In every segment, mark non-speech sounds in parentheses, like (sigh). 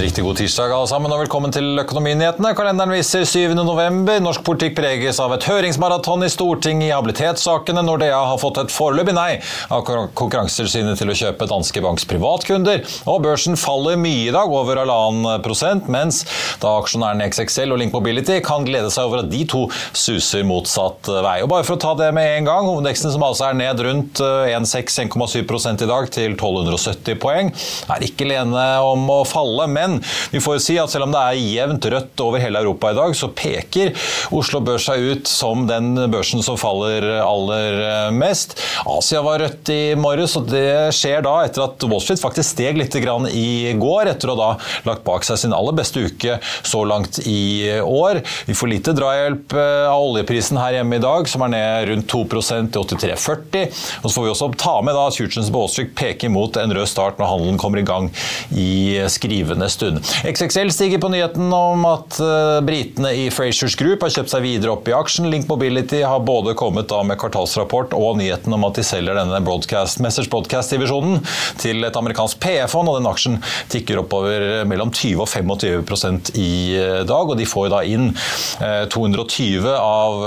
En riktig god tirsdag alle sammen, og velkommen til Økonominyhetene. Kalenderen viser 7. november. Norsk politikk preges av et høringsmaraton i Stortinget i habilitetssakene. Nordea har fått et foreløpig nei av Konkurransetilsynet til å kjøpe Danske Banks privatkunder. Og børsen faller mye i dag, over halvannen prosent, mens da aksjonærene XXL og Link Mobility kan glede seg over at de to suser motsatt vei. Og bare for å ta det med en gang, hovedveksten som altså er ned rundt 1,6-1,7 i dag til 1270 poeng, er ikke lene om å falle. men men vi får si at selv om det er jevnt rødt over hele Europa i dag, så peker Oslo Børs seg ut som den børsen som faller aller mest. Asia var rødt i morges, og det skjer da etter at Wall Street faktisk steg litt i går, etter å ha lagt bak seg sin aller beste uke så langt i år. Vi får lite drahjelp eh, av oljeprisen her hjemme i dag, som er ned rundt 2% til 83,40. Og så får vi også ta med da at Wall Street peker mot en rød start når handelen kommer i gang i skrivende stund. XXL stiger på nyheten om at uh, britene i Frasers Group har kjøpt seg videre opp i aksjen. Link Mobility har både kommet da med kvartalsrapport og nyheten om at de selger denne broadcast, Messers Broadcast-divisjonen til et amerikansk PE-fond, og den aksjen tikker oppover mellom 20 og 25% i uh, dag. og De får da inn uh, 220 av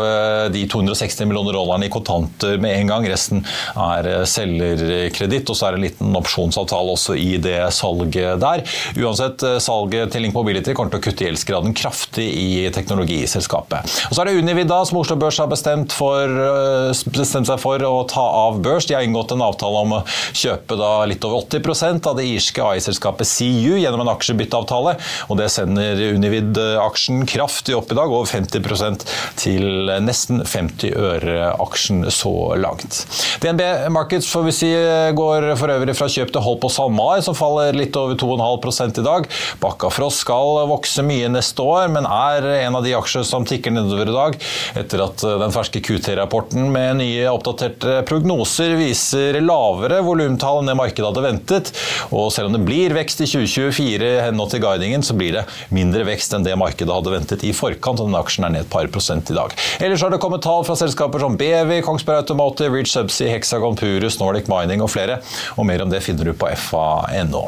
de 260 millioner dollarene i kontanter med en gang. Resten er selgerkreditt, og så er det en liten opsjonsavtale også i det salget der. Uansett eh, salget til Link Mobility kommer til å kutte gjeldsgraden kraftig i teknologiselskapet. Og så er det Univid da, som Oslo Børs har bestemt, for, eh, bestemt, seg for å ta av børs. De har inngått en avtale om å kjøpe da litt over 80% av det irske AI-selskapet CU gjennom en aksjebytteavtale. og Det sender Univid-aksjen kraftig opp i dag, over 50% til nesten 50 øre aksjen så langt. DNB Markets får vi si går for øvrig fra kjøp til hold på SalMar, som faller litt over 2,5 i dag. Bakkafrost skal vokse mye neste år, men er en av de aksjer som tikker nedover i dag, etter at eh, den ferske QT-rapporten med nye oppdaterte prognoser viser lavere volumtall enn det markedet hadde ventet. Og selv om det blir vekst i 2024 henhold til guidingen, så blir det mindre vekst enn det markedet hadde ventet i forkant, og den aksjen er ned et par prosent i dag. Ellers har det kommet tall fra selskaper som Bevi, Kongsberg Automotive, Reach Subsea, Hexagon Purus, Nordic Mining og flere, og mer om det finner du på fa.no.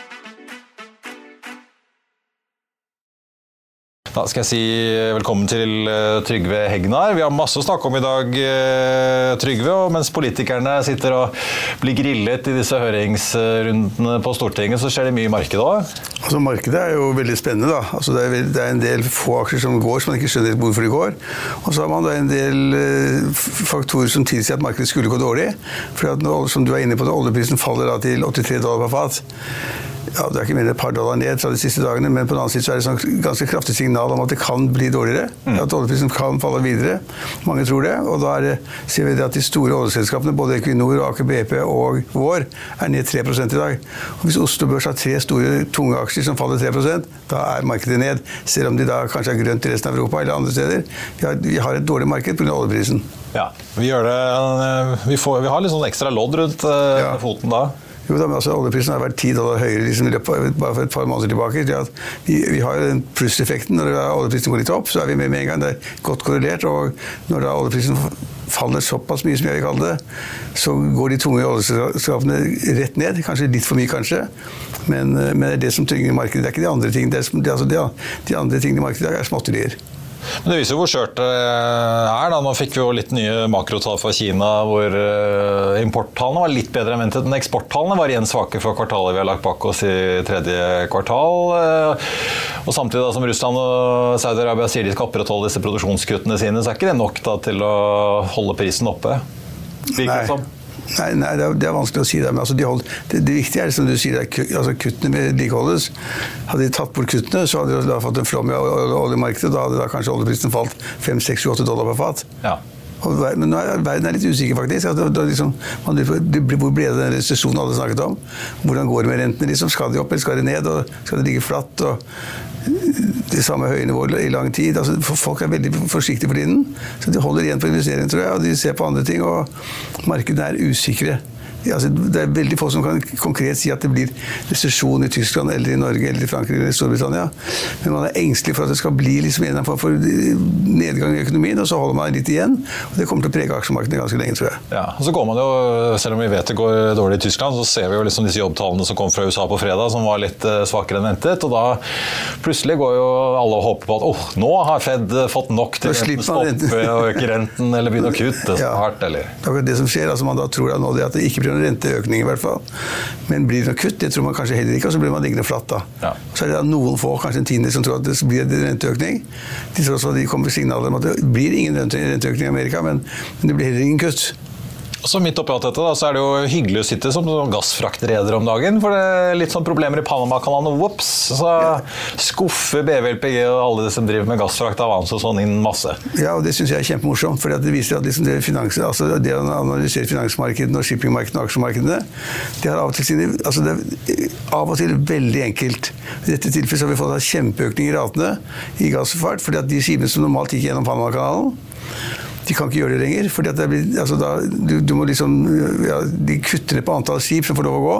Da skal jeg si velkommen til eh, Trygve Hegnar. Vi har masse å snakke om i dag, eh, Trygve. Og mens politikerne sitter og blir grillet i disse høringsrundene på Stortinget, så skjer det mye i markedet òg? Altså, markedet er jo veldig spennende. da. Altså, det, er, det, er, en del få aksjer som går, som man ikke skjønner hvorfor de går. Og så har man da en del faktorer som tilsier at markedet skulle gå dårlig. For som du er inne på, når oljeprisen faller da til 83 dollar per fat ja, Det er ikke mer enn et par dollar ned fra de siste dagene, men på den annen side så er det et sånn ganske kraftig signal om at det kan bli dårligere. Mm. At oljeprisen kan falle videre. Mange tror det. Og da det, ser vi at de store oljeselskapene, både Equinor, Aker BP og Vår, er ned 3 i dag. Og hvis Oslo Børs har tre store, tunge aksjer som faller 3% da er markedet ned. Selv om de da kanskje er grønt i resten av Europa eller andre steder. Vi har, vi har et dårlig marked pga. oljeprisen. Ja, vi det Vi, får, vi har litt sånn ekstra lodd rundt uh, ja. foten da. Jo da, men altså, Oljeprisen har vært ti dollar høyere liksom, bare for et par måneder tilbake. Vi, vi, har den plusseffekten. Når oljeprisen går litt opp, så er vi med med en gang. Det er godt korrelert. Og når da oljeprisen faller såpass mye som jeg vil kalle det, så går de tunge oljeselskapene rett ned. Kanskje litt for mye, kanskje. Men, eh, men det er det som tynger markedet. Det er ikke de andre tingene. Det er, det, altså, det, de andre tingene i markedet er småtterier. Men Det viser jo hvor skjørt det er. da. Nå fikk vi jo litt nye makrotall fra Kina hvor eh, importtallene var litt bedre enn ventet. Men eksporttallene var igjen svake for kvartalet vi har lagt bak oss i tredje kvartal. Eh, og Samtidig da, som Russland og Saudi-Arabia sier de skal opprettholde disse produksjonskuttene sine, så er ikke det nok da, til å holde prisen oppe? Det som. Nei, nei det, er, det, er, vanskelig å si det. Men altså de holdt, det, det, viktige er som du sier, altså kuttene vedlikeholdes. Hadde de tatt bort kuttene, så hadde de fått en flom i oljemarkedet. Da hadde da kanskje oljeprisen falt 5-6-7-8 dollar per fat. Ja. Men nå er, verden er litt usikker, faktisk. Det, da, liksom, man, hvor ble det den resesjonen alle snakket om? Hvordan går det med rentene? Liksom? Skal de opp, eller skal de ned? Og skal de ligge flatt? Og det samme høye nivået i lang tid. Altså, folk er veldig forsiktige for tiden. Så de holder igjen på investering, tror jeg, og de ser på andre ting. Og markedene er usikre altså, det er veldig få som kan konkret si at det blir resesjon i Tyskland eller i Norge eller i Frankrike eller i Storbritannia. Men man er engstelig for at det skal bli liksom en form for nedgang i økonomien, og så holder man litt igjen. og Det kommer til å prege aksjemarkedene ganske lenge, tror jeg. Ja, og så går man jo, Selv om vi vet det går dårlig i Tyskland, så ser vi jo liksom disse jobbtallene som kom fra USA på fredag, som var litt eh, svakere enn ventet. og Da plutselig går jo alle og håper på at oh, nå har Fed fått nok til å stoppe og øke renten eller begynne å kutte snart. (laughs) Ja, eller? Det er det som skjer. altså Man da tror at, nå det at det ikke blir noen renteøkning, i hvert fall. Men blir det noe kutt? Det tror man kanskje heller ikke, og så blir man liggende flatt da. Ja. Så er det da noen få, kanskje en tiende, som tror at det blir en renteøkning. De tror også at de kommer signaler om at det blir ingen renteøkning i Amerika, men, men det blir heller ingen kutt. Så midt oppi alt dette da, så er det jo hyggelig å sitte som gassfraktreder om dagen. For det er litt sånn problemer i Panamakanalen. Vops! Så skuffer BVLPG og alle de som driver med gassfrakt av Avans og sånn inn masse. Ja, og det syns jeg er kjempemorsomt. For det viser at liksom det, finans, altså det å analysere finansmarkedene og shippingmarkedene og aksjemarkedene, det har av og til sine altså det er av og til veldig enkelt. I dette tilfellet har vi fått en kjempeøkning i ratene i gassfart, fordi at de skipene som normalt gikk gjennom Panamakanalen de kan ikke gjøre det lenger. fordi blir, altså da, du, du, må liksom, ja, De kutter ned på antall skip som får lov å gå.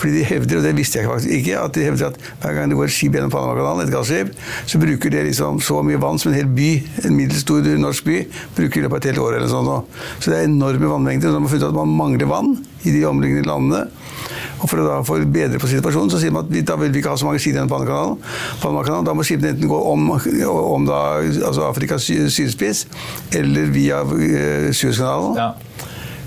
fordi de hevder, og det visste jeg faktisk ikke, at de hevder at hver gang det går et skip gjennom Panamakanalen, et gasskip, så bruker det liksom så mye vann som en hel by, en middels stor norsk by, bruker i løpet av et helt år. eller sånt. Så det er enorme vannmengder. og man har funnet at man mangler vann i de omliggende landene. Og For å da få bedre på situasjonen, så sier man at da vil vi ikke ha så mange skip gjennom Panamakanalen. Da må skipene enten gå om, om da, altså Afrikas sydspiss eller via uh, Suezkanalen. Ja.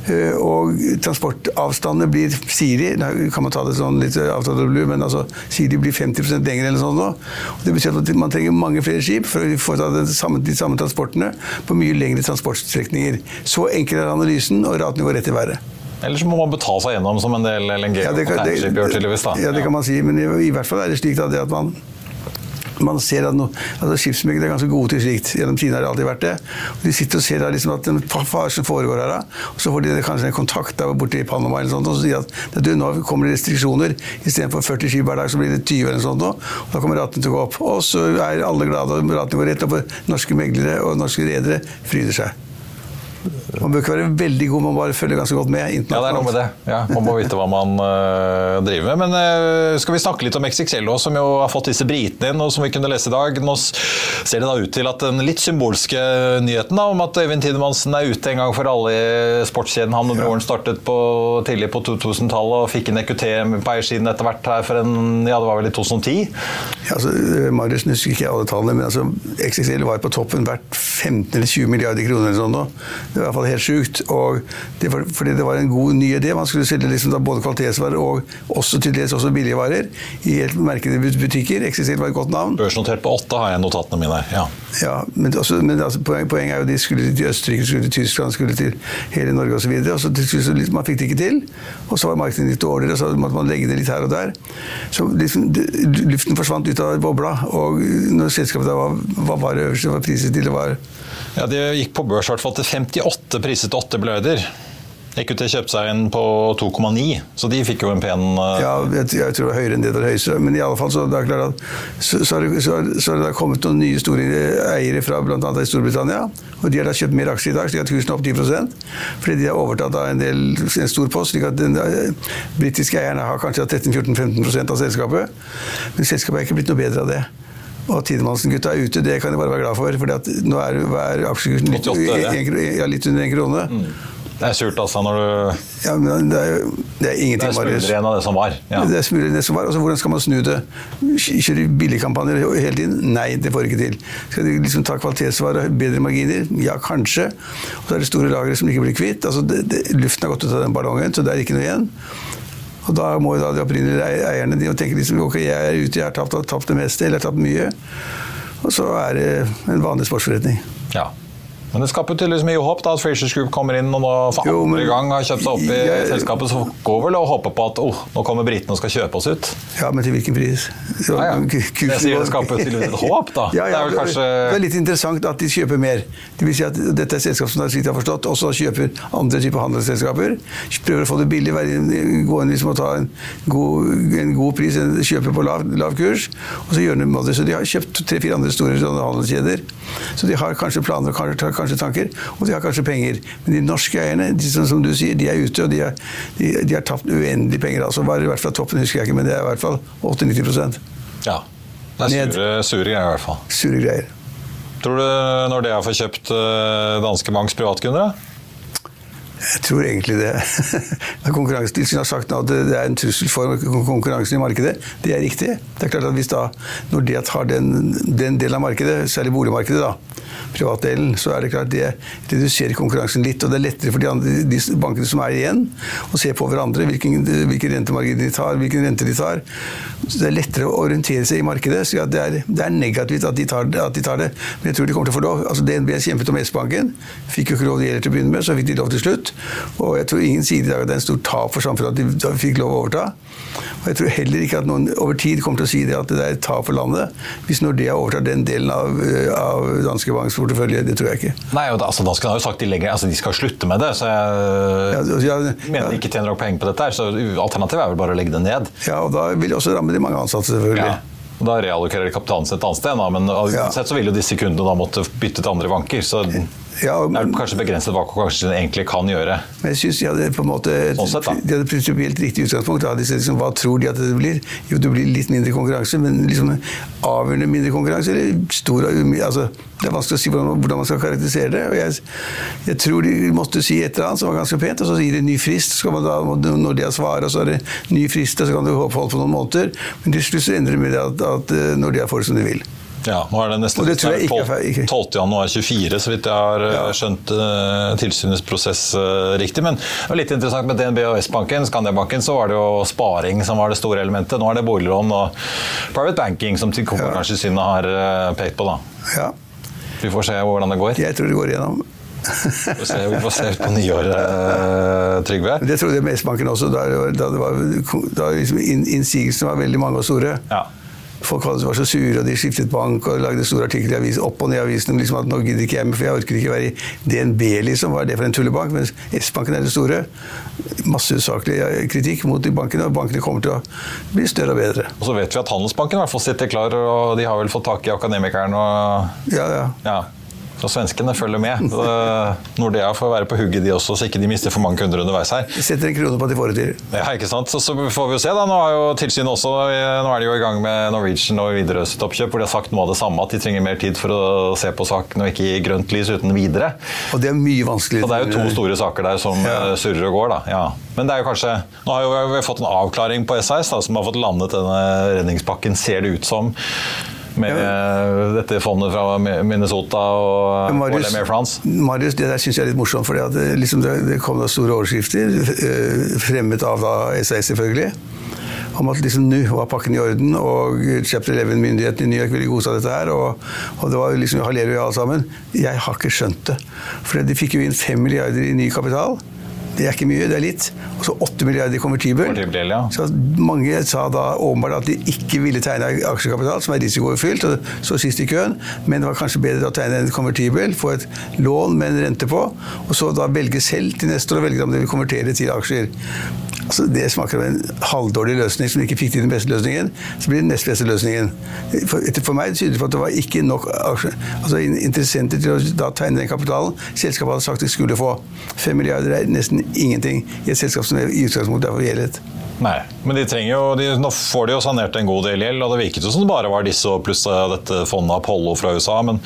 Uh, og transportavstandene blir Siri da kan man ta det sånn litt avtale men altså, Siri blir 50% lenger eller sånn nå. Og det betyr at man trenger mange flere skip for å få de samme, de samme transportene på mye lengre transportstrekninger. Så enkel er analysen, og ratene går rett i været. Eller så må man betale seg gjennom som en del LNG Ja, kan, og containerskip gjør, tydeligvis. da. ja, det kan man si, men i, i hvert fall er det slik da, det at man man ser at no, altså er ganske gode til slikt. Gjennom tidene har det alltid vært det. Og de sitter og ser da liksom at en fare som foregår her, da, og så får de kanskje en kontakt der borte i Panama eller sånt, og så sier at at du, nå kommer det restriksjoner. Istedenfor 40 skip hver dag, så blir det 20 eller sånt. Og da kommer ratene til å gå opp. Og så er alle glade, og ratene går rett opp. og Norske meglere og norske redere fryder seg. Man bør ikke være veldig god, man bare følger ganske godt med. Ja, det er noe med det. Ja, man må vite hva man uh, driver med. Men uh, skal vi snakke litt om XXL også, som jo har fått disse britene inn, og som vi kunne lese i dag. Nå ser det da ut til at den litt symbolske nyheten da, om at Øyvind Tidemansen er ute en gang for alle i sportskjeden. Han og broren startet på, tidlig på 2000-tallet og fikk en EQT på eiersiden etter hvert her for en, ja det var vel i 2010. Ja, altså, Marius husker ikke alle tallene, men altså, XXL var på toppen verdt 15 eller 20 milliarder kroner. eller sånn nå. Det var fall helt sjukt. og det var, fordi det var en god ny idé. Man skulle selge liksom både kvalitetsvarer og også til dels også billige varer i helt merkede butikker. Eksistert var et godt navn. Børsnotert på åtte har jeg notatene mine. Ja. Ja, men, også, men altså, poeng, poenget er jo de skulle til Østerrike, skulle til Tyskland, skulle til hele Norge osv. Og, og liksom, man fikk det ikke til. Og så var markedet litt dårligere, så måtte man legge det litt her og der. Så liksom, det, luften forsvant ut av bobla. Og når selskapet da var, var var øverst, det var priset til det var Ja, De gikk på børs i hvert fall til 58, priset åtte 8 milliarder. EQT kjøpte seg inn på 2,9, så de fikk jo en pen uh... Ja, jeg, jeg tror det var høyere enn det der høyeste. Men i alle fall så, det er klart at, så, har det, det kommet noen nye store eiere fra bl.a. Storbritannia. Og de har da kjøpt mer aksjer i dag, slik at kursen er opp 10 Fordi de har overtatt av en, del, en stor post. slik at den eh, britiske eierne har kanskje 13-14-15% av selskapet. Men selskapet er ikke blitt noe bedre av det. Og at Tidemansen-gutta er ute, det kan de bare være glad for. For nå er, hver aksjekurs litt, 88 en, kro- ja, litt under én krone. Det er surt, altså, når du Ja, men det er, det er Det ingenting, er Marius. smuldre igjen av det som var. Ja. Det er smulig det som var. Altså, hvordan skal man snu det? Kjøre billigkampanjer hele tiden? Nei, det får ikke til. Skal de liksom ta kvalitetsvarer, bedre marginer? Ja, kanskje. Og så er det store lagre som ikke blir kvitt. Altså, det, det, luften har gått ut av den ballongen, så det er ikke noe igjen. Og da må jo da de opprinnelige eierne de tenke liksom, ok, jeg er ute, jeg har tapt, tapt det meste, eller jeg har tapt mye. Og så er det en vanlig sportsforretning. Ja. Men det skaper tydeligvis mye håp da, at Frasers Group kommer inn og nå for Jo, andre men- gang har kjøpt seg opp i Jeg- selskapet. Så går vel og håper på at oh, nå kommer britene og skal kjøpe oss ut. Ja, men til hvilken pris? Så, Ja, ja. (laughs) kursen Jeg sier det skaper tydeligvis et håp, da. (laughs) Ja, ja, Det er kanskje- det er litt interessant at de kjøper mer. Det vil si at dette er selskap som slik jeg har forstått, også kjøper andre typer handelsselskaper. Prøver å få det billig, gå inn liksom og ta en god, en god pris, kjøpe på lav, lav kurs, og så gjør de med det. Så de har kjøpt tre-fire andre store handelskjeder. Så de har kanskje planer kanskje, kanskje tanker, og de har kanskje penger. Men de norske eierne, de som, som du sier, de er ute, og de, er, de, de har tapt uendelig penger. Altså, bare i hvert fall toppen husker jeg ikke, men det er i hvert fall 80-90 Ja. Det er sure, sure greier i hvert fall. Sure greier. Tror du når det har fått kjøpt øh, Danske Banks privatkunder? da? Jeg tror egentlig det. (laughs) Konkurransetilsynet har sagt at det er en trussel for konkurransen i markedet. Det er riktig. Det er klart at Hvis da Nordea tar den, den delen av markedet, særlig boligmarkedet, da, privatdelen, så er det klart det reduserer konkurransen litt. Og det er lettere for de, andre, de bankene som er igjen, å se på hverandre, hvilken, hvilken rentemargin de tar, hvilken rente de tar. Så Det er lettere å orientere seg i markedet. så det, er, det er negativt at de, tar, at de tar det, men jeg tror de kommer til å få lov. Altså DNB kjempet om S-banken. Fikk jo ikke lov til å begynne med, så fikk de lov til slutt. Og jeg tror ingen sier i dag at det er en stor tap for samfunnet at de fikk lov å overta. Og jeg tror heller ikke at noen over tid kommer til å si det at det er et tap for landet hvis Nordea overtar den delen av, av Danske Banks portefølje. Det tror jeg ikke. Nei, da- altså, Danske har jo sagt de, legger, altså, de skal slutte med det, så jeg Ja, altså, ja, mener de ikke tjener nok penger på dette. her, Så alternativet er vel bare å legge det ned. Ja, og da vil det også ramme de mange ansatte, selvfølgelig. Ja. Da reallokerer de kapitalen sin et annet sted, da, men uansett så vil jo disse kundene da måtte bytte til andre banker. Så det men, er det kanskje begrenset hva kanskje egentlig kan gjøre. Men jeg synes de hadde på en måte et, Sånn sett, de hadde prinsipielt riktig utgangspunkt. Da. De liksom, hva tror de at det blir? Jo, det blir litt mindre konkurranse, men liksom avgjørende mindre konkurranse, eller stor altså, Det er vanskelig å si hvordan, hvordan man skal karakterisere det. og jeg, jeg tror de måtte si et eller annet som var ganske pent, og så gir de ny frist. Så skal man da, når de har svaret, så er det ny frist, og så kan du holde på noen måneder. Men til slutt så endrer det med at, at eh, de får det som de vil. Ja, nå er det neste Og det tror jeg ikke er 12. ikke. 12. januar 24, så vidt jeg har eh, Ja. skjønt eh, tilsynets prosess eh, riktig. Men det var litt interessant med DNB og S-banken. Skandiabanken så var det jo sparing som var det store elementet. Nå er det boliglån og private banking som synet har pekt på. da. Ja, Vi får se hvordan det går. jeg tror det går igjennom. Vi får se, vi får se ut på nyåret, Trygve. Det trodde jeg med S-banken også, da, da, var, da liksom innsigelsene var veldig mange og store. Ja. Folk var så sure, og de skiftet bank og lagde store artikler i avisen, opp og ned i avisen liksom at nå gidder ikke jeg for jeg orker ikke være i DNB, liksom. Hva er det for en tullebank? Mens S-banken er det store. Masse usaklig kritikk mot de bankene, og bankene kommer til å bli større og bedre. Og så vet vi at Handelsbanken i hvert fall sitter klar, og de har vel fått tak i Akademikeren og Ja, ja. ja. Så svenskene følger med. Nordea får være på hugget de også, så ikke de mister for mange kunder underveis her. De setter en krone på at de får det til. Ja, ikke sant? Så, så får vi jo se da. Nå også, nå er de jo i gang med Norwegian og Widerøe sitt oppkjøp, hvor de har sagt noe av det samme, at de trenger mer tid for å se på saken og ikke gi grønt lys uten videre. Og det er mye vanskeligere. Så det er jo to store saker der som Ja. eh, surrer og går, da. Ja. Men det er jo kanskje Nå har jo vi fått en avklaring på SAS, da, som har fått landet denne redningspakken, ser det ut som. Med ja. dette fondet fra Minnesota og, og Marius, Le Maire France. Marius, det der syns jeg er litt morsomt, for det, liksom det, det kom da store overskrifter, eh, fremmet av da SAS selvfølgelig, om at liksom nå var pakken i orden, og Chapter 11-myndighetene i New York ville godta dette her, og, og det var liksom, liksom halleluja alle sammen. Jeg har ikke skjønt det. For de fikk jo inn fem milliarder i ny kapital. Det er ikke mye, det er litt. Og så 8 milliarder i konvertibel. Ja. Så mange sa da åpenbart at de ikke ville tegne aksjekapital, som er risikofylt, og så sist i køen, men det var kanskje bedre å tegne en konvertibel, få et lån med en rente på, og så da velge selv til neste år og velge om de vil konvertere til aksjer. Altså, det smaker av en halvdårlig løsning som ikke fikk til den beste løsningen. Så blir det den nest beste løsningen. For, for meg tyder det på at det var ikke nok altså interessenter til å da tegne den kapitalen selskapet hadde sagt de skulle få. Fem milliarder er nesten ingenting i et selskap som er i utgangspunktet er forgjeldet. Nei, men de trenger jo, de, nå får de jo sanert en god del gjeld, og det virket jo som det bare var disse og pluss eh, dette fondet Apollo fra USA. Men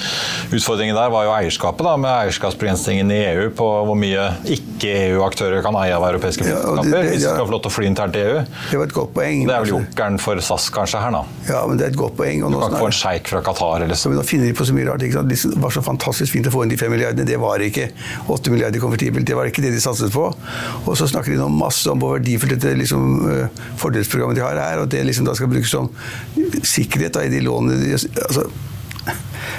utfordringen der var jo eierskapet, da, med eierskapsbegrensningen i EU på hvor mye ikke-EU-aktører kan eie av europeiske Ja, og det- selskaper det- hvis de ja. skal få lov til å fly internt i EU. Det var et godt poeng. Det er vel Altså, jokeren for SAS kanskje her, da. Ja, men det er et godt poeng. Du kan ikke få en sjeik fra Qatar eller så, Ja, men nå finner de på så mye rart. Ikke sant? Det var så fantastisk fint å få inn de fem milliardene. Det var ikke åtte milliarder konvertibelt. Det var ikke det de satset på. Og så snakker de nå masse om hvor verdifullt dette liksom, fordelsprogrammet de har er, og det liksom da skal brukes som sikkerhet da, i de lånene de altså,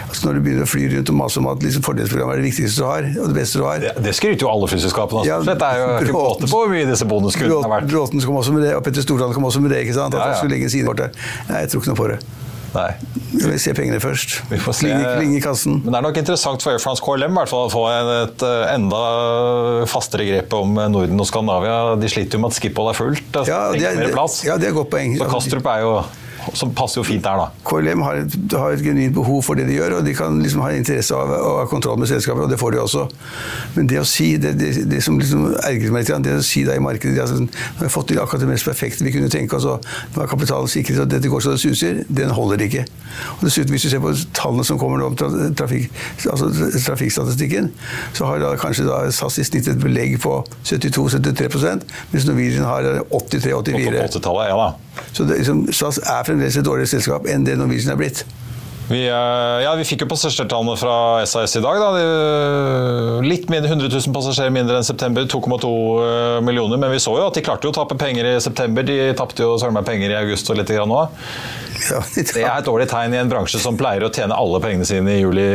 altså Når du begynner å fly rundt og mase om at liksom, fordelsprogrammet er det viktigste du har, og det beste du har Det, det skryter jo alle flyselskapene. av. Ja, det er jo ikke måte på hvor mye disse bonuskuttene har vært. Bråten kom også med det, og Petter Stordalen kom også med det. ikke sant? At Ja, ja. skulle legge en sidekort der. Nei, jeg tror ikke noe på det. Nei. Vi ser se pengene først. Vi får se. Kling, i kassen. Men det er nok interessant for Air France KLM hvert fall, å få et eh, enda fastere grep om Norden og Skandinavia. De sliter jo med at Schiphol er fullt. Det Ja, det er- ja, det er godt poeng. Så Kastrup er jo som passer jo fint der, da. KLM har et, har et genuint behov for det de gjør, og de kan liksom ha interesse av å ha kontroll med selskapet, og det får de også. Men det å si, det, det, det som liksom ergret meg litt, det å si da i markedet det er sånn, Nå har fått til akkurat det mest perfekte vi kunne tenke oss, og nå er kapitalen sikret, og dette går så det suser, den holder ikke. Og dessuten, hvis du ser på tallene som kommer nå om trafikk, altså trafikkstatistikken, så har da kanskje da SAS i snitt et belegg på 72-73% mens Norwegian har 83-84 på 80-tallet, ja da. Så det, liksom, SAS er fremdeles et dårligere selskap enn det Norwegian er blitt. Vi, eh, ja, vi fikk jo passasjertallene fra SAS i dag. Da. Litt mindre 100 000 passasjerer mindre enn september, 2,2 millioner. Men vi så jo at de klarte jo å tappe penger i september. De tapte jo søren meg penger i august og litt grann nå. Ja, Det er et dårlig tegn i en bransje som pleier å tjene alle pengene sine i juli,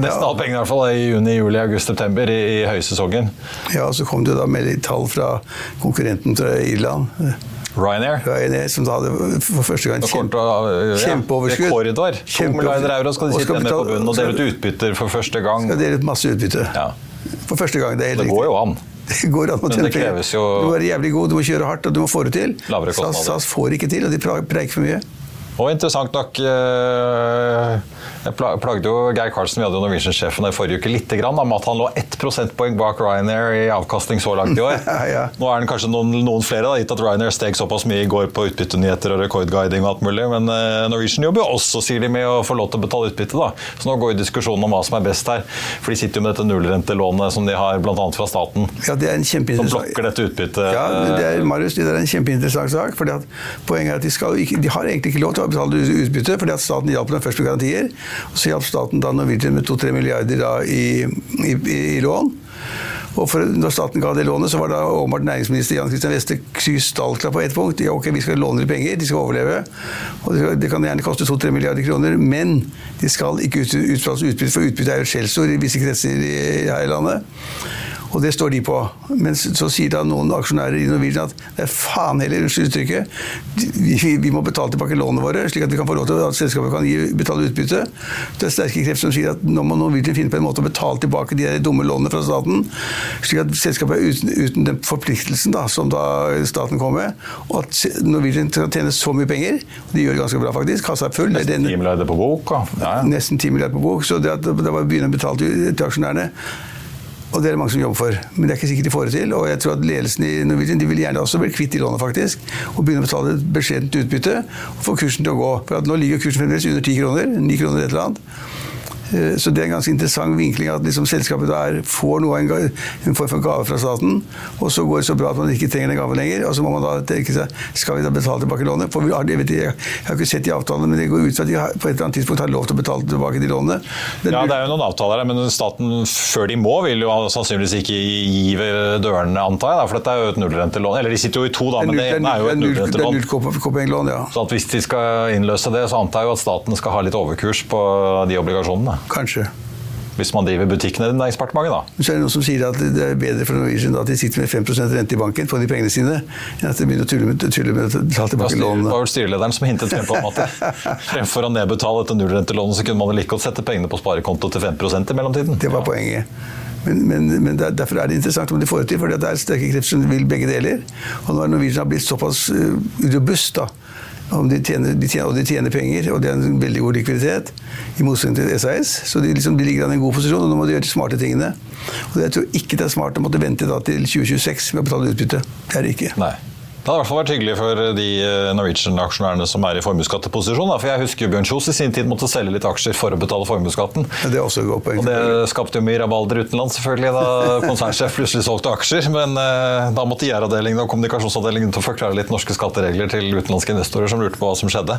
nesten Ja. alle pengene i hvert fall, i juni, juli, august, september i, i høysesongen. ja, så kom det da med litt tall fra konkurrenten fra Irland, Ryanair. Ryanair, som da hadde for første gang kjempe, kjempeoverskudd. Rekordår. To milliarder euro skal de sitte igjen med på bunnen og dele ut utbytter for første gang. Skal dele ut masse utbytte. Ja. For første gang. Det Det går jo an. (laughs) Det går an å tjene det penger. jo- Du må være jævlig god, du må kjøre hardt, og du må få det til. SAS. SAS får ikke til, og de preiker for mye. Og interessant nok eh, Jeg pla- plagde jo Geir Karlsen, vi hadde jo Norwegian-sjefen i forrige uke, litt grann, om at han lå ett prosentpoeng bak Ryanair i avkastning så langt i år. (laughs) Ja, ja. Nå er den kanskje noen, noen flere, da, gitt at Ryanair steg såpass mye i går på utbyttenyheter og rekordguiding og alt mulig. Men eh, Norwegian jobber jo også, sier de, med å få lov til å betale utbytte. da. Så nå går jo diskusjonen om hva som er best her. For de sitter jo med dette nullrentelånet som de har bl.a. fra staten, Ja, det er en som blokker dette utbyttet. Ja, det er, Marius, det er en kjempeinteressant sak. fordi at Poenget er at de, ikke, de har egentlig ikke lov til å betale utbytte, fordi at staten hjalp dem først med garantier. Så hjalp staten da Norwegian med 2-3 milliarder da i, i, i, lån. Og for, når staten ga det lånet, så var da åpenbart næringsminister Jan Christian Weste krystallklar på ett punkt. Ja, ok, vi skal låne litt penger, de skal overleve. Og det, det kan gjerne koste 2-3 milliarder kroner, men de skal ikke ut- utbetales utbytte, for utbytte er jo et skjellsord i visse kretser her i landet. Og det står de på. Men så, sier da noen aksjonærer i Norwegian at det er faen heller, unnskyld uttrykket, vi, vi må betale tilbake lånene våre, slik at vi kan få lov til at selskapet kan gi, betale utbytte. Det er sterke krefter som sier at nå må Norwegian finne på en måte å betale tilbake de dumme lånene fra staten, slik at selskapet er uten, uten den forpliktelsen da, som da staten kom med, og at Norwegian skal tjene så mye penger. og De gjør det ganske bra, faktisk. Kassa er full. Nesten er 10 milliarder på bok. Ja. Nesten 10 milliarder på bok, så det, at det var å begynne å betale til, til aksjonærene. Og det er det mange som jobber for, men det er ikke sikkert de får det til. Og jeg tror at ledelsen i Norwegian de vil gjerne også bli kvitt de lånene, faktisk. Og begynne å betale et beskjedent utbytte og få kursen til å gå. For nå ligger kursen fremdeles under 10 kroner. 9 kroner et eller annet. Eh, Så det er en ganske interessant vinkling at liksom selskapet der får noe, en, en form for gave fra staten, og så går det så bra at man ikke trenger den gaven lenger. Og så må man da tenke seg skal vi da betale tilbake lånet? For vi har, jeg, vet, ikke, jeg har ikke sett de avtalene, men det går ut fra at de har, på et eller annet tidspunkt har lov til å betale tilbake de lånene. Den- Ja, Det er jo noen avtaler men staten før de må, vil jo sannsynligvis ikke gi dørene, antar jeg. da, For dette er jo et nullrentelån. Eller de sitter jo i to, da, men det det er ene er jo et nullrentelån det er nullrentelån. null K- ja. Så at hvis de skal innløse det, så antar jeg jo at staten skal ha litt overkurs på de obligasjonene. Kanskje. Hvis man driver butikkene i Næringsdepartementet, da. Så er det noen som sier at det er bedre for Norwegian at de sitter med 5% rente i banken på de pengene sine, enn at de begynner å tulle med, tulle med å betale tilbake lånene. det var vel styrelederen som hintet frem på at. (laughs) Fremfor å nedbetale dette nullrentelånet, så kunne man like godt sette pengene på sparekonto til 5 i mellomtiden. Det var poenget. Men, men, men derfor er det interessant om de får det til, for det er sterke krefter som vil begge deler. Og har Norwegian blitt såpass uh, robust, da. De tjener, de tjener, og de tjener penger, og de har en veldig god likviditet, i motsetning til SAS. Så de, liksom, de ligger an i en god posisjon, og nå må de gjøre de smarte tingene. Og jeg tror ikke det er smart å måtte vente til 2026 med å betale utbytte. Det er det ikke. Nei. Det hadde i hvert fall vært hyggelig for de eh, Norwegian-aksjonærene som er i formuesskatteposisjon. For jeg husker Bjørn Kjos i sin tid måtte selge litt aksjer for å betale formuesskatten. Det er også et godt poeng. Og det skapte jo mye rabalder utenlands, selvfølgelig, da (laughs) konsernsjef plutselig solgte aksjer. Men eh, da måtte IR-avdelingen og kommunikasjonsavdelingen til å forklare litt norske skatteregler til utenlandske investorer som lurte på hva som skjedde.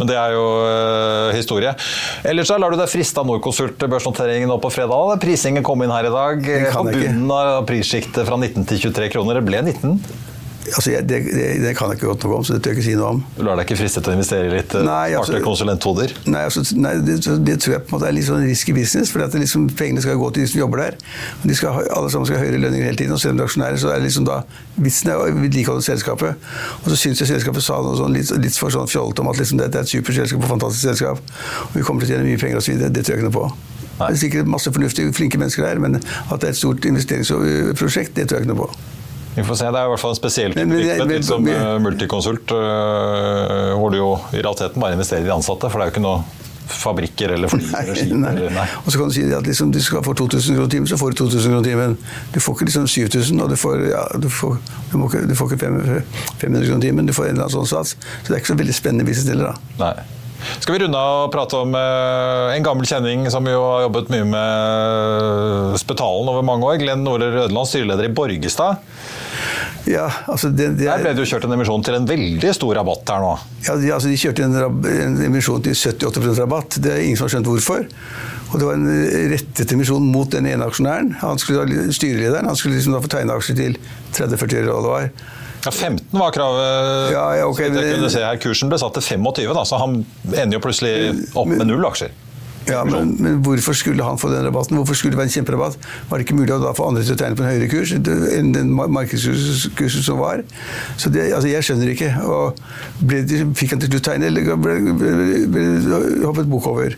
Men det er jo eh, historie. Ellers så lar du deg friste av Norconsult-børsnoteringen nå på fredag. Prisingen kom inn her i dag eh, på bunnen av prissjiktet fra 19 til 23 kroner. Det ble 19. Altså, det, det, det kan jeg ikke godt nok om, så det tør jeg ikke si noe om. Du lar deg ikke friste til å investere i litt eh, Nei, altså- konsulenthoder? Nei, altså, nei det, det tror jeg på en måte er litt sånn risky business. For liksom, pengene skal gå til de som jobber der. De skal, alle sammen skal ha høyere lønninger hele tiden. Og selv om de er aksjonærer, så er det liksom da vitsen er å vedlikeholde selskapet. Og så syns jeg selskapet sa noe sånn litt, litt for sånn fjollete om at liksom, det, er et supert selskap og fantastisk selskap. Og vi kommer til å tjene mye penger osv. Det tror jeg ikke noe på. Nei. Det er sikkert masse fornuftige, flinke mennesker der, men at det er et stort investeringsprosjekt, det tror jeg ikke noe på. Vi får se, Det er i hvert fall en spesiell men- litt som eh, multiconsult, eh, hvor du jo i realiteten bare investerer i de ansatte. For det er jo ikke noe fabrikker eller fly eller skip. Og så kan du si at liksom, du skal få 2000 kroner timen, så får du 2000 kroner timen. Du får ikke liksom 7000, og du får, ja, du får, du må ikke, du får ikke 500 kroner timen. Du får en eller annen sånn sats. Så det er ikke så veldig spennende business heller, da. Nei. Skal vi runde av og prate om eh, en gammel kjenning som jo har jobbet mye med Spetalen over mange år. Glenn Nore Rødeland, styreleder i Borgestad. Ja, altså det, det Der ble det jo kjørt en emisjon til en veldig stor rabatt her nå. ja, de, altså de kjørte en, en emisjon til 78% rabatt. Det er ingen som har skjønt hvorfor. Og det var en rettet emisjon mot den ene aksjonæren. Han skulle, da- styrelederen han skulle liksom da få tegne aksjer til 30-40 øre, hva det var. Ja, 15 var kravet. Ja, ja, okay, jeg kunne se her. Kursen ble satt til 25, da, så han ender jo plutselig opp med null aksjer. Ja, men, men hvorfor skulle han få den rabatten? Hvorfor skulle det være en kjemperabatt? Var det ikke mulig å da få andre til å tegne på en høyere kurs enn den markedskursen som var? Så det, altså Jeg skjønner ikke. Og ble, fikk han til slutt tegne, eller ble, ble, ble hoppet bok over?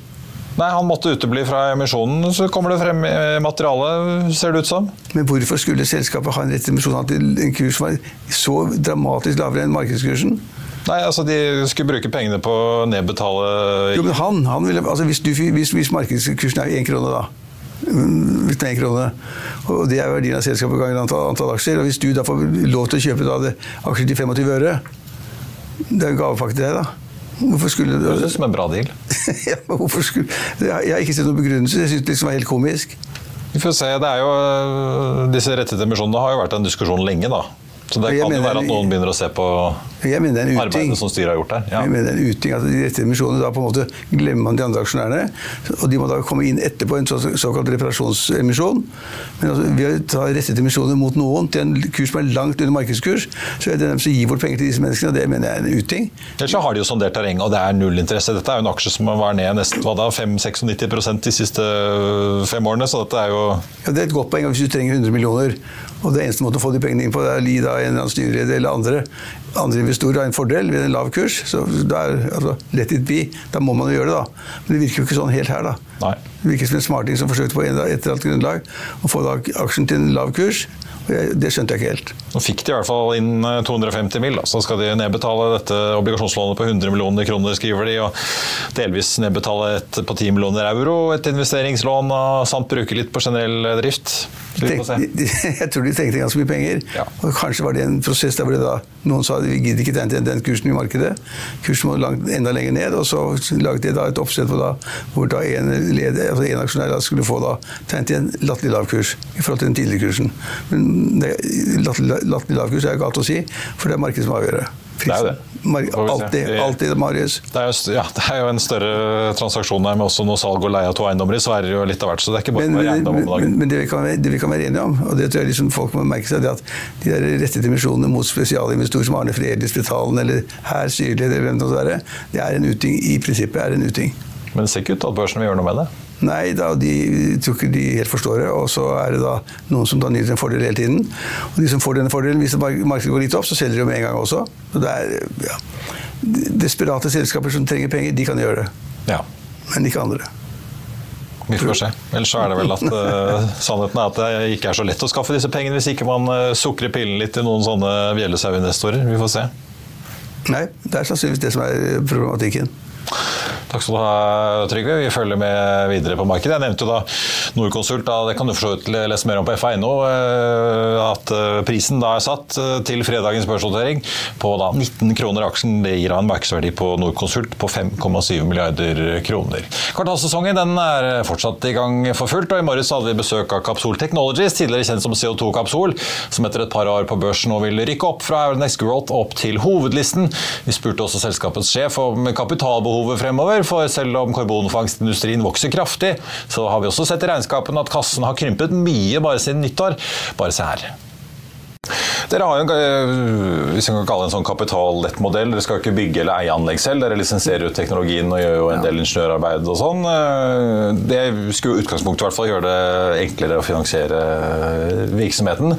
Nei, han måtte utebli fra emisjonen, så kommer det frem i materialet, ser det ut som. Men hvorfor skulle selskapet ha en rett emisjon til en kurs som var så dramatisk lavere enn markedskursen? Nei, altså De skulle bruke pengene på å nedbetale Jo, men han, han ville, altså hvis, du, hvis, hvis markedskursen er én krone, da mm, hvis det er en krone, og det er verdien av selskapet ganger antall, antall aksjer, og hvis du da får lov til å kjøpe da, aksjer til 25 øre Det er en gavepakke til deg, da. Hvorfor skulle Det du høres ut som en bra deal. (laughs) ja, men hvorfor skulle, jeg har- jeg har ikke sett noen begrunnelse. Jeg syns det liksom var helt komisk. Vi får se, det er jo, Disse rettede emisjonene har jo vært en diskusjon lenge, da. Så det Jeg kan jo være at noen begynner å se på uting. arbeidet som styret har gjort der. Ja. Jeg mener er en uting at de rette emisjonene da på en måte glemmer man de andre aksjonærene. Og de må da komme inn etterpå en så, såkalt reparasjonsemisjon. Men altså, ved å ta rettet emisjoner mot noen til en kurs som er langt under markedskurs, så er det dem som gir bort penger til disse menneskene, og det mener jeg er en uting. Ellers så har de jo sondert terreng, og det er null interesse. Dette er jo en aksje som var ned nesten hva da, 5-96% de siste fem årene, så dette er jo Ja, det er et godt poeng hvis du trenger 100 millioner. Og det eneste måten å få de pengene inn på, det er å gi da en eller annen styreleder eller andre, andre investorer har en fordel ved en lav kurs. Så da er, altså, let it be. Da må man jo gjøre det, da. Men det virker jo ikke sånn helt her, da. Nei. Det virker som en smarting som forsøkte på et eller annet grunnlag å få aksjen til en lav kurs. Og jeg, det skjønte jeg ikke helt. Nå fikk de i hvert fall inn eh, 250 mill., så skal de nedbetale dette obligasjonslånet på 100 millioner kroner, skriver de, og delvis nedbetale et på 10 millioner euro, et investeringslån, og samt bruke litt på generell drift. (laughs) Jeg tror de tenkte ganske mye penger. Ja. Og kanskje var det en prosess der hvor det da, noen sa at vi gidder ikke den, den, kursen i markedet. Kursen må langt, enda lenger ned. Og så laget de da et oppsett hvor, da, hvor da en, leder, altså en aksjonær skulle få da tegnet i en latterlig lav kurs i forhold til den tidligere kursen. Men det, latterlig, latterlig lavkurs kurs er galt å si, for det er markedet som avgjør det. Det er jo det. Alltid, alltid, Marius. Det er, jo, ja, det er jo en større transaksjon her med også noe salg og leie av to eiendommer i Sverige og litt av hvert, så det er ikke bare Men, men, eiendom om men, dagen. men det, vi kan, det vi kan være enige om, og det tror jeg liksom folk må merke seg, det at de der rette dimensjonene mot spesialinvestorer som Arne Fredelig, Spetalen eller her styreleder, eller hvem det måtte være, det er en uting. I prinsippet er en uting. Men det ser ikke ut til at børsen vil gjøre noe med det. Nei, da, de tror ikke de helt forstår det, og så er det da noen som da nyter en fordel hele tiden. Og de som får denne fordelen, hvis markedet går litt opp, så selger de med en gang også. Så det er ja, desperate selskaper som trenger penger, de kan gjøre det. Ja. Men ikke andre. Vi får se. Ellers så er det vel at uh, (laughs) sannheten er at det ikke er så lett å skaffe disse pengene hvis ikke man uh, sukrer pillen litt til noen sånne bjellesauinvestorer. Vi får se. Nei, det er sannsynligvis det som er problematikken. Takk skal du ha, Trygve. Vi følger med videre på markedet. Jeg nevnte jo da Norconsult. Da, det kan du for lese mer om på FA.no. eh, At eh, prisen da er satt eh, til fredagens børsnotering på da 19 kroner aksjen. Det gir en markedsverdi på Norconsult på 5,7 milliarder kroner. Kvartalssesongen den er fortsatt i gang for fullt. og I morges hadde vi besøk av Kapsol Technologies, tidligere kjent som CO2 Kapsol, som etter et par år på børsen nå vil rykke opp fra Next Growth opp til hovedlisten. Vi spurte også selskapets sjef om kapitalbehovet fremover, for selv om karbonfangstindustrien vokser kraftig, så har vi også sett i regnskapene at kassen har krympet mye bare siden nyttår. Bare se her. Dere har jo en, hvis jeg kan kalle det en sånn kapitallett modell. Dere skal ikke bygge eller eie anlegg selv. Dere lisenserer ut teknologien og gjør jo en del ingeniørarbeid og sånn. Øh, Det skulle i utgangspunktet i hvert fall gjøre det enklere å finansiere øh, virksomheten.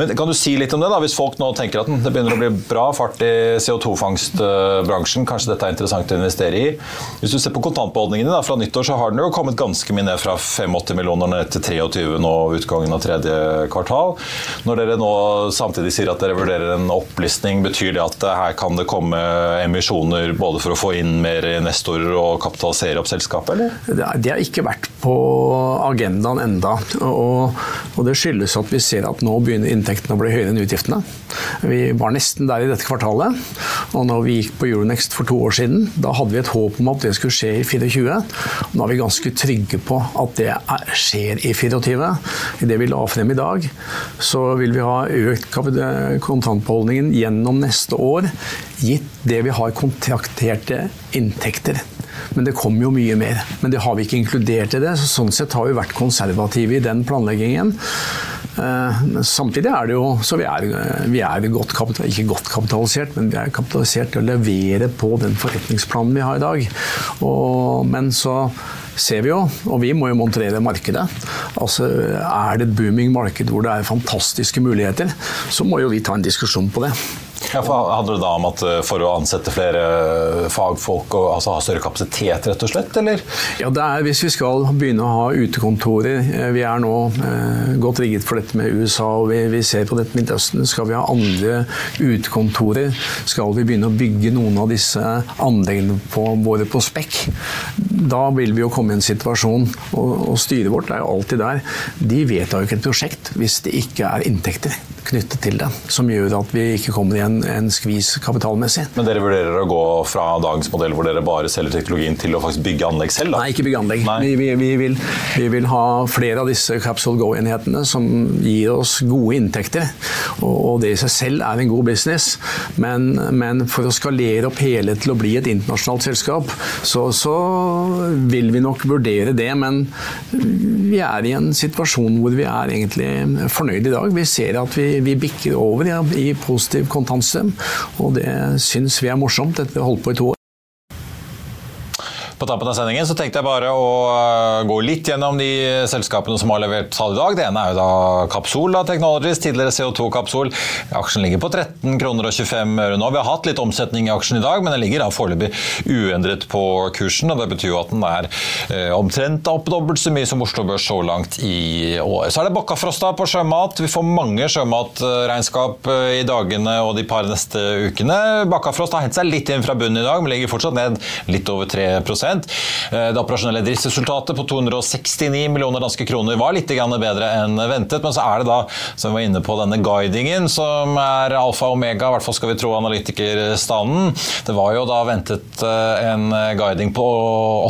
Men kan du si litt om det, da? Hvis folk nå tenker at det begynner å bli bra fart i CO2-fangstbransjen, kanskje dette er interessant å investere i. Hvis du ser på kontantbeholdningene da, fra nyttår, så har den jo kommet ganske mye ned fra 85 millioner ned til 23 nå utgangen av tredje kvartal. Når dere nå samtidig sier at dere vurderer en opplistning, betyr det at her kan det komme emisjoner både for å få inn mer investorer og kapitalisere opp selskapet, eller? Det har- ikke vært på agendaen enda, og, og det skyldes at vi ser at nå begynner inntektene å bli høyere enn utgiftene. Vi var nesten der i dette kvartalet, og når vi gikk på Euronext for to år siden, da hadde vi et håp om at det skulle skje i 24. Nå er vi ganske trygge på at det er, skjer i 24. I det vi la frem i dag, så vil vi ha økt kapit- kontantbeholdningen gjennom neste år, gitt det vi har kontrakterte inntekter. Men det kommer jo mye mer. Men det har vi ikke inkludert i det. så Sånn sett har vi vært konservative i den planleggingen. Eh, Samtidig er det jo så vi er, vi er godt ikke godt kapitalisert, men vi er kapitalisert til å levere på den forretningsplanen vi har i dag. Og, men så ser vi jo, og vi må jo montrere markedet. Altså, Er det et booming marked hvor det er fantastiske muligheter, så må jo vi ta en diskusjon på det. Ja, for Handler det da om at eh, for å ansette flere fagfolk og altså, ha større kapasitet, rett og slett, eller? Ja, det er hvis vi skal begynne å ha utekontorer. eh, Vi er nå eh, godt rigget for dette med USA, og vi, vi ser på dette Midtøsten. Skal vi ha andre utekontorer? Skal vi begynne å bygge noen av disse anleggene på, våre på spekk? Da vil vi jo komme i en situasjon, og, og styret vårt er jo alltid der. De vedtar jo ikke et prosjekt hvis det ikke er inntekter knyttet til det, som gjør at vi ikke kommer i en, en skvis kapitalmessig. Men dere vurderer å gå fra dagens modell hvor dere bare selger teknologien til å faktisk bygge anlegg selv? Da? Nei, ikke bygge anlegg. Vi, vi, vi, vil, vi, vil, ha flere av disse Capsule Go-enhetene som gir oss gode inntekter. Og, og, det i seg selv er en god business. Men, men for å skalere opp hele til å bli et internasjonalt selskap, så, så vil vi nok vurdere det. Men vi er i en situasjon hvor vi er egentlig fornøyd i dag. Vi ser at vi, vi bikker over ja, i positiv kontantstrøm, og det syns vi er morsomt etter å ha holdt på i to år. På tampen av sendingen så tenkte jeg bare å eh, gå litt gjennom de selskapene som har levert tall i dag. Det ene er jo da Capsol Technologies, tidligere CO2-kapsol. Aksjen ligger på 13 kroner og 25 øre nå. Vi har hatt litt omsetning i aksjen i dag, men den ligger da foreløpig uendret på kursen. og Det betyr jo at den er eh, omtrent opp dobbelt så mye som Oslo Børs så langt i år. Så er det Bakkafrosta på sjømat. Vi får mange sjømatregnskap eh, i dagene og de par neste ukene. Bakkafrost har hentet seg litt inn fra bunnen i dag, men ligger fortsatt ned litt over 3 Eh, det operasjonelle driftsresultatet på 269 millioner danske kroner var litt bedre enn ventet, men så er det da, som vi var inne på, denne guidingen som er alfa og omega, i hvert fall skal vi tro analytikerstanden. Det var jo da ventet eh, en guiding på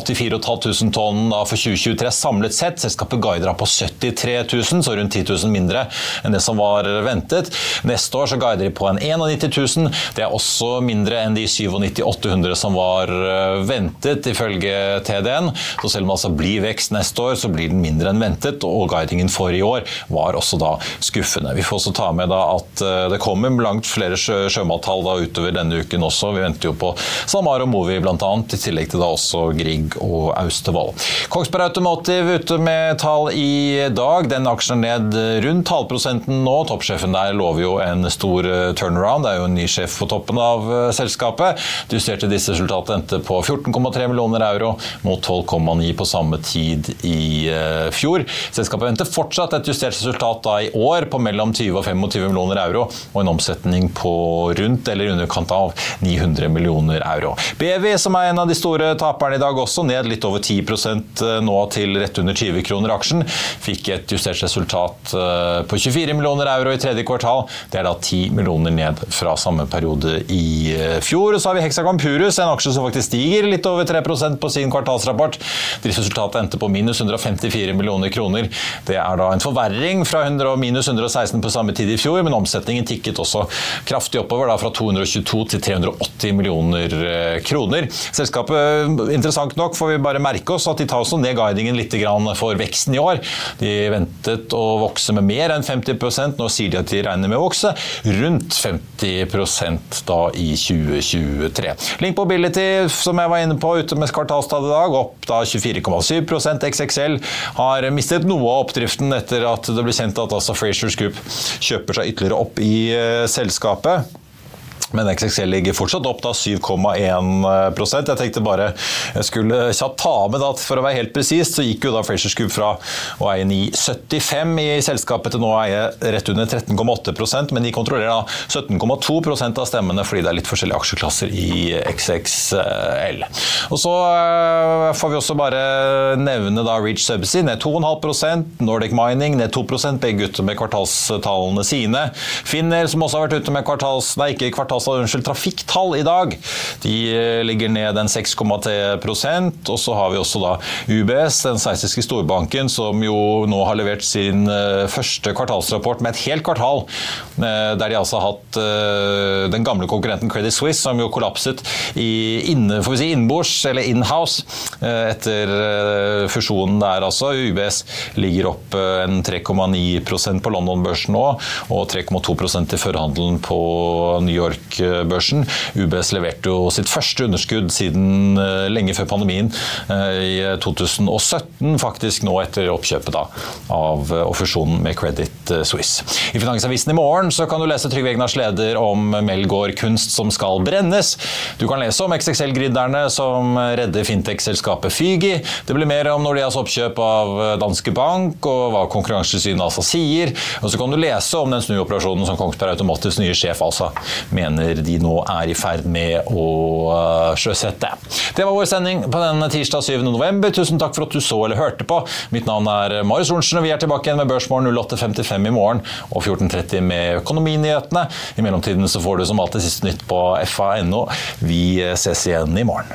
84 500 tonn for 2023 samlet sett. Selskapet guider på 73 000, så rundt 10 000 mindre enn det som var ventet. Neste år så guider de på en 91 000. Det er også mindre enn de 97 800 som var eh, ventet, ifølge ifølge TDN. Så selv om det altså blir vekst neste år, så blir den mindre enn ventet. Og guidingen for i år var også da skuffende. Vi får også ta med da at eh, det kommer langt flere sjømattall da utover denne uken også. Vi venter jo på SalMar og Movi bl.a., i tillegg til da også Grieg og Austevoll. Kongsberg Automotive ute med tall i dag. Den aksjen ned rundt halvprosenten nå. Toppsjefen der lover jo en stor eh, turnaround. Det er jo en ny sjef på toppen av eh, selskapet. Du Justerte disse resultatene endte på 14,3 millioner euro mot 12,9 på samme tid i eh, fjor. Selskapet venter fortsatt et justert resultat da i år på mellom 20 og 25 millioner euro, og en omsetning på rundt eller underkant av 900 millioner euro. BV, som er en av de store taperne i dag også, ned litt over 10 eh, nå til rett under 20 kroner aksjen. Fikk et justert resultat eh, på 24 millioner euro i tredje kvartal. Det er da 10 millioner ned fra samme periode i fjor. Så har vi Hexagon Purus, en aksje som faktisk stiger litt over 3 på sin kvartalsrapport. Driftsresultatet endte på minus 154 millioner kroner. Det er da en forverring fra 100, minus 116 på samme tid i fjor, men omsetningen tikket også kraftig oppover, da fra 222 til 380 millioner eh, kroner. Selskapet, interessant nok, får vi bare merke oss at de tar også ned guidingen litt for veksten i år. De ventet å vokse med mer enn 50 nå sier de at de regner med å vokse rundt 50% da i 2023. Link Mobility, som jeg var inne på, ute med kvartalstall i dag, opp da 24,7% XXL har mistet noe av oppdriften etter at det ble kjent at altså Frasers Group kjøper seg ytterligere opp i uh, selskapet. Men XXL ligger fortsatt opp da 7,1% Jeg tenkte bare jeg skulle kjapt ta med at for å være helt presis, så gikk jo da Frasers Group fra å eie 9,75 i selskapet til nå å eie rett under 13,8% men de kontrollerer da 17,2% av stemmene fordi det er litt forskjellige aksjeklasser i XXL. Og så eh, får vi også bare nevne da Reach Subsea. Ned 2,5% Nordic Mining ned 2 begge ute med kvartalstallene sine. Finner, som også har vært ute med kvartals, nei, ikke kvartals altså unnskyld, trafikktall i dag. De eh, ligger ned en 6,3% og så har vi også da UBS, den sveitsiske storbanken, som jo nå har levert sin eh, første kvartalsrapport med et helt kvartal, eh, der de altså har hatt den gamle konkurrenten Credit Suisse, som jo kollapset i inne, får vi si, innbords, eller inhouse, etter fusjonen der, altså. UBS ligger opp en 3,9% på London-børsen nå, og 3,2% i førhandelen på New York Børsen. UBS leverte jo sitt første underskudd siden eh, lenge før pandemien eh, i 2017, faktisk nå etter oppkjøpet da, av eh, og fusjonen med Credit Suisse. I Finansavisen i morgen så kan du lese Trygve Egnars leder om Melgaard Kunst som skal brennes. Du kan lese om XXL-gridderne som redder fintech-selskapet Fygi. Det blir mer om Nordeas oppkjøp av Danske Bank og hva Konkurransetilsynet altså sier. Og så kan du lese om den snuoperasjonen som Kongsberg Automatisk nye sjef altså mener planer de nå er i ferd med å uh, sjøsette. Det var vår sending på denne tirsdag 7. november. Tusen takk for at du så eller hørte på. Mitt navn er Marius Lorentzen, og vi er tilbake igjen med Børsmorgen 08.55 i morgen og 14.30 med Økonominyhetene. I mellomtiden så får du som alltid siste nytt på fa.no. Vi ses igjen i morgen.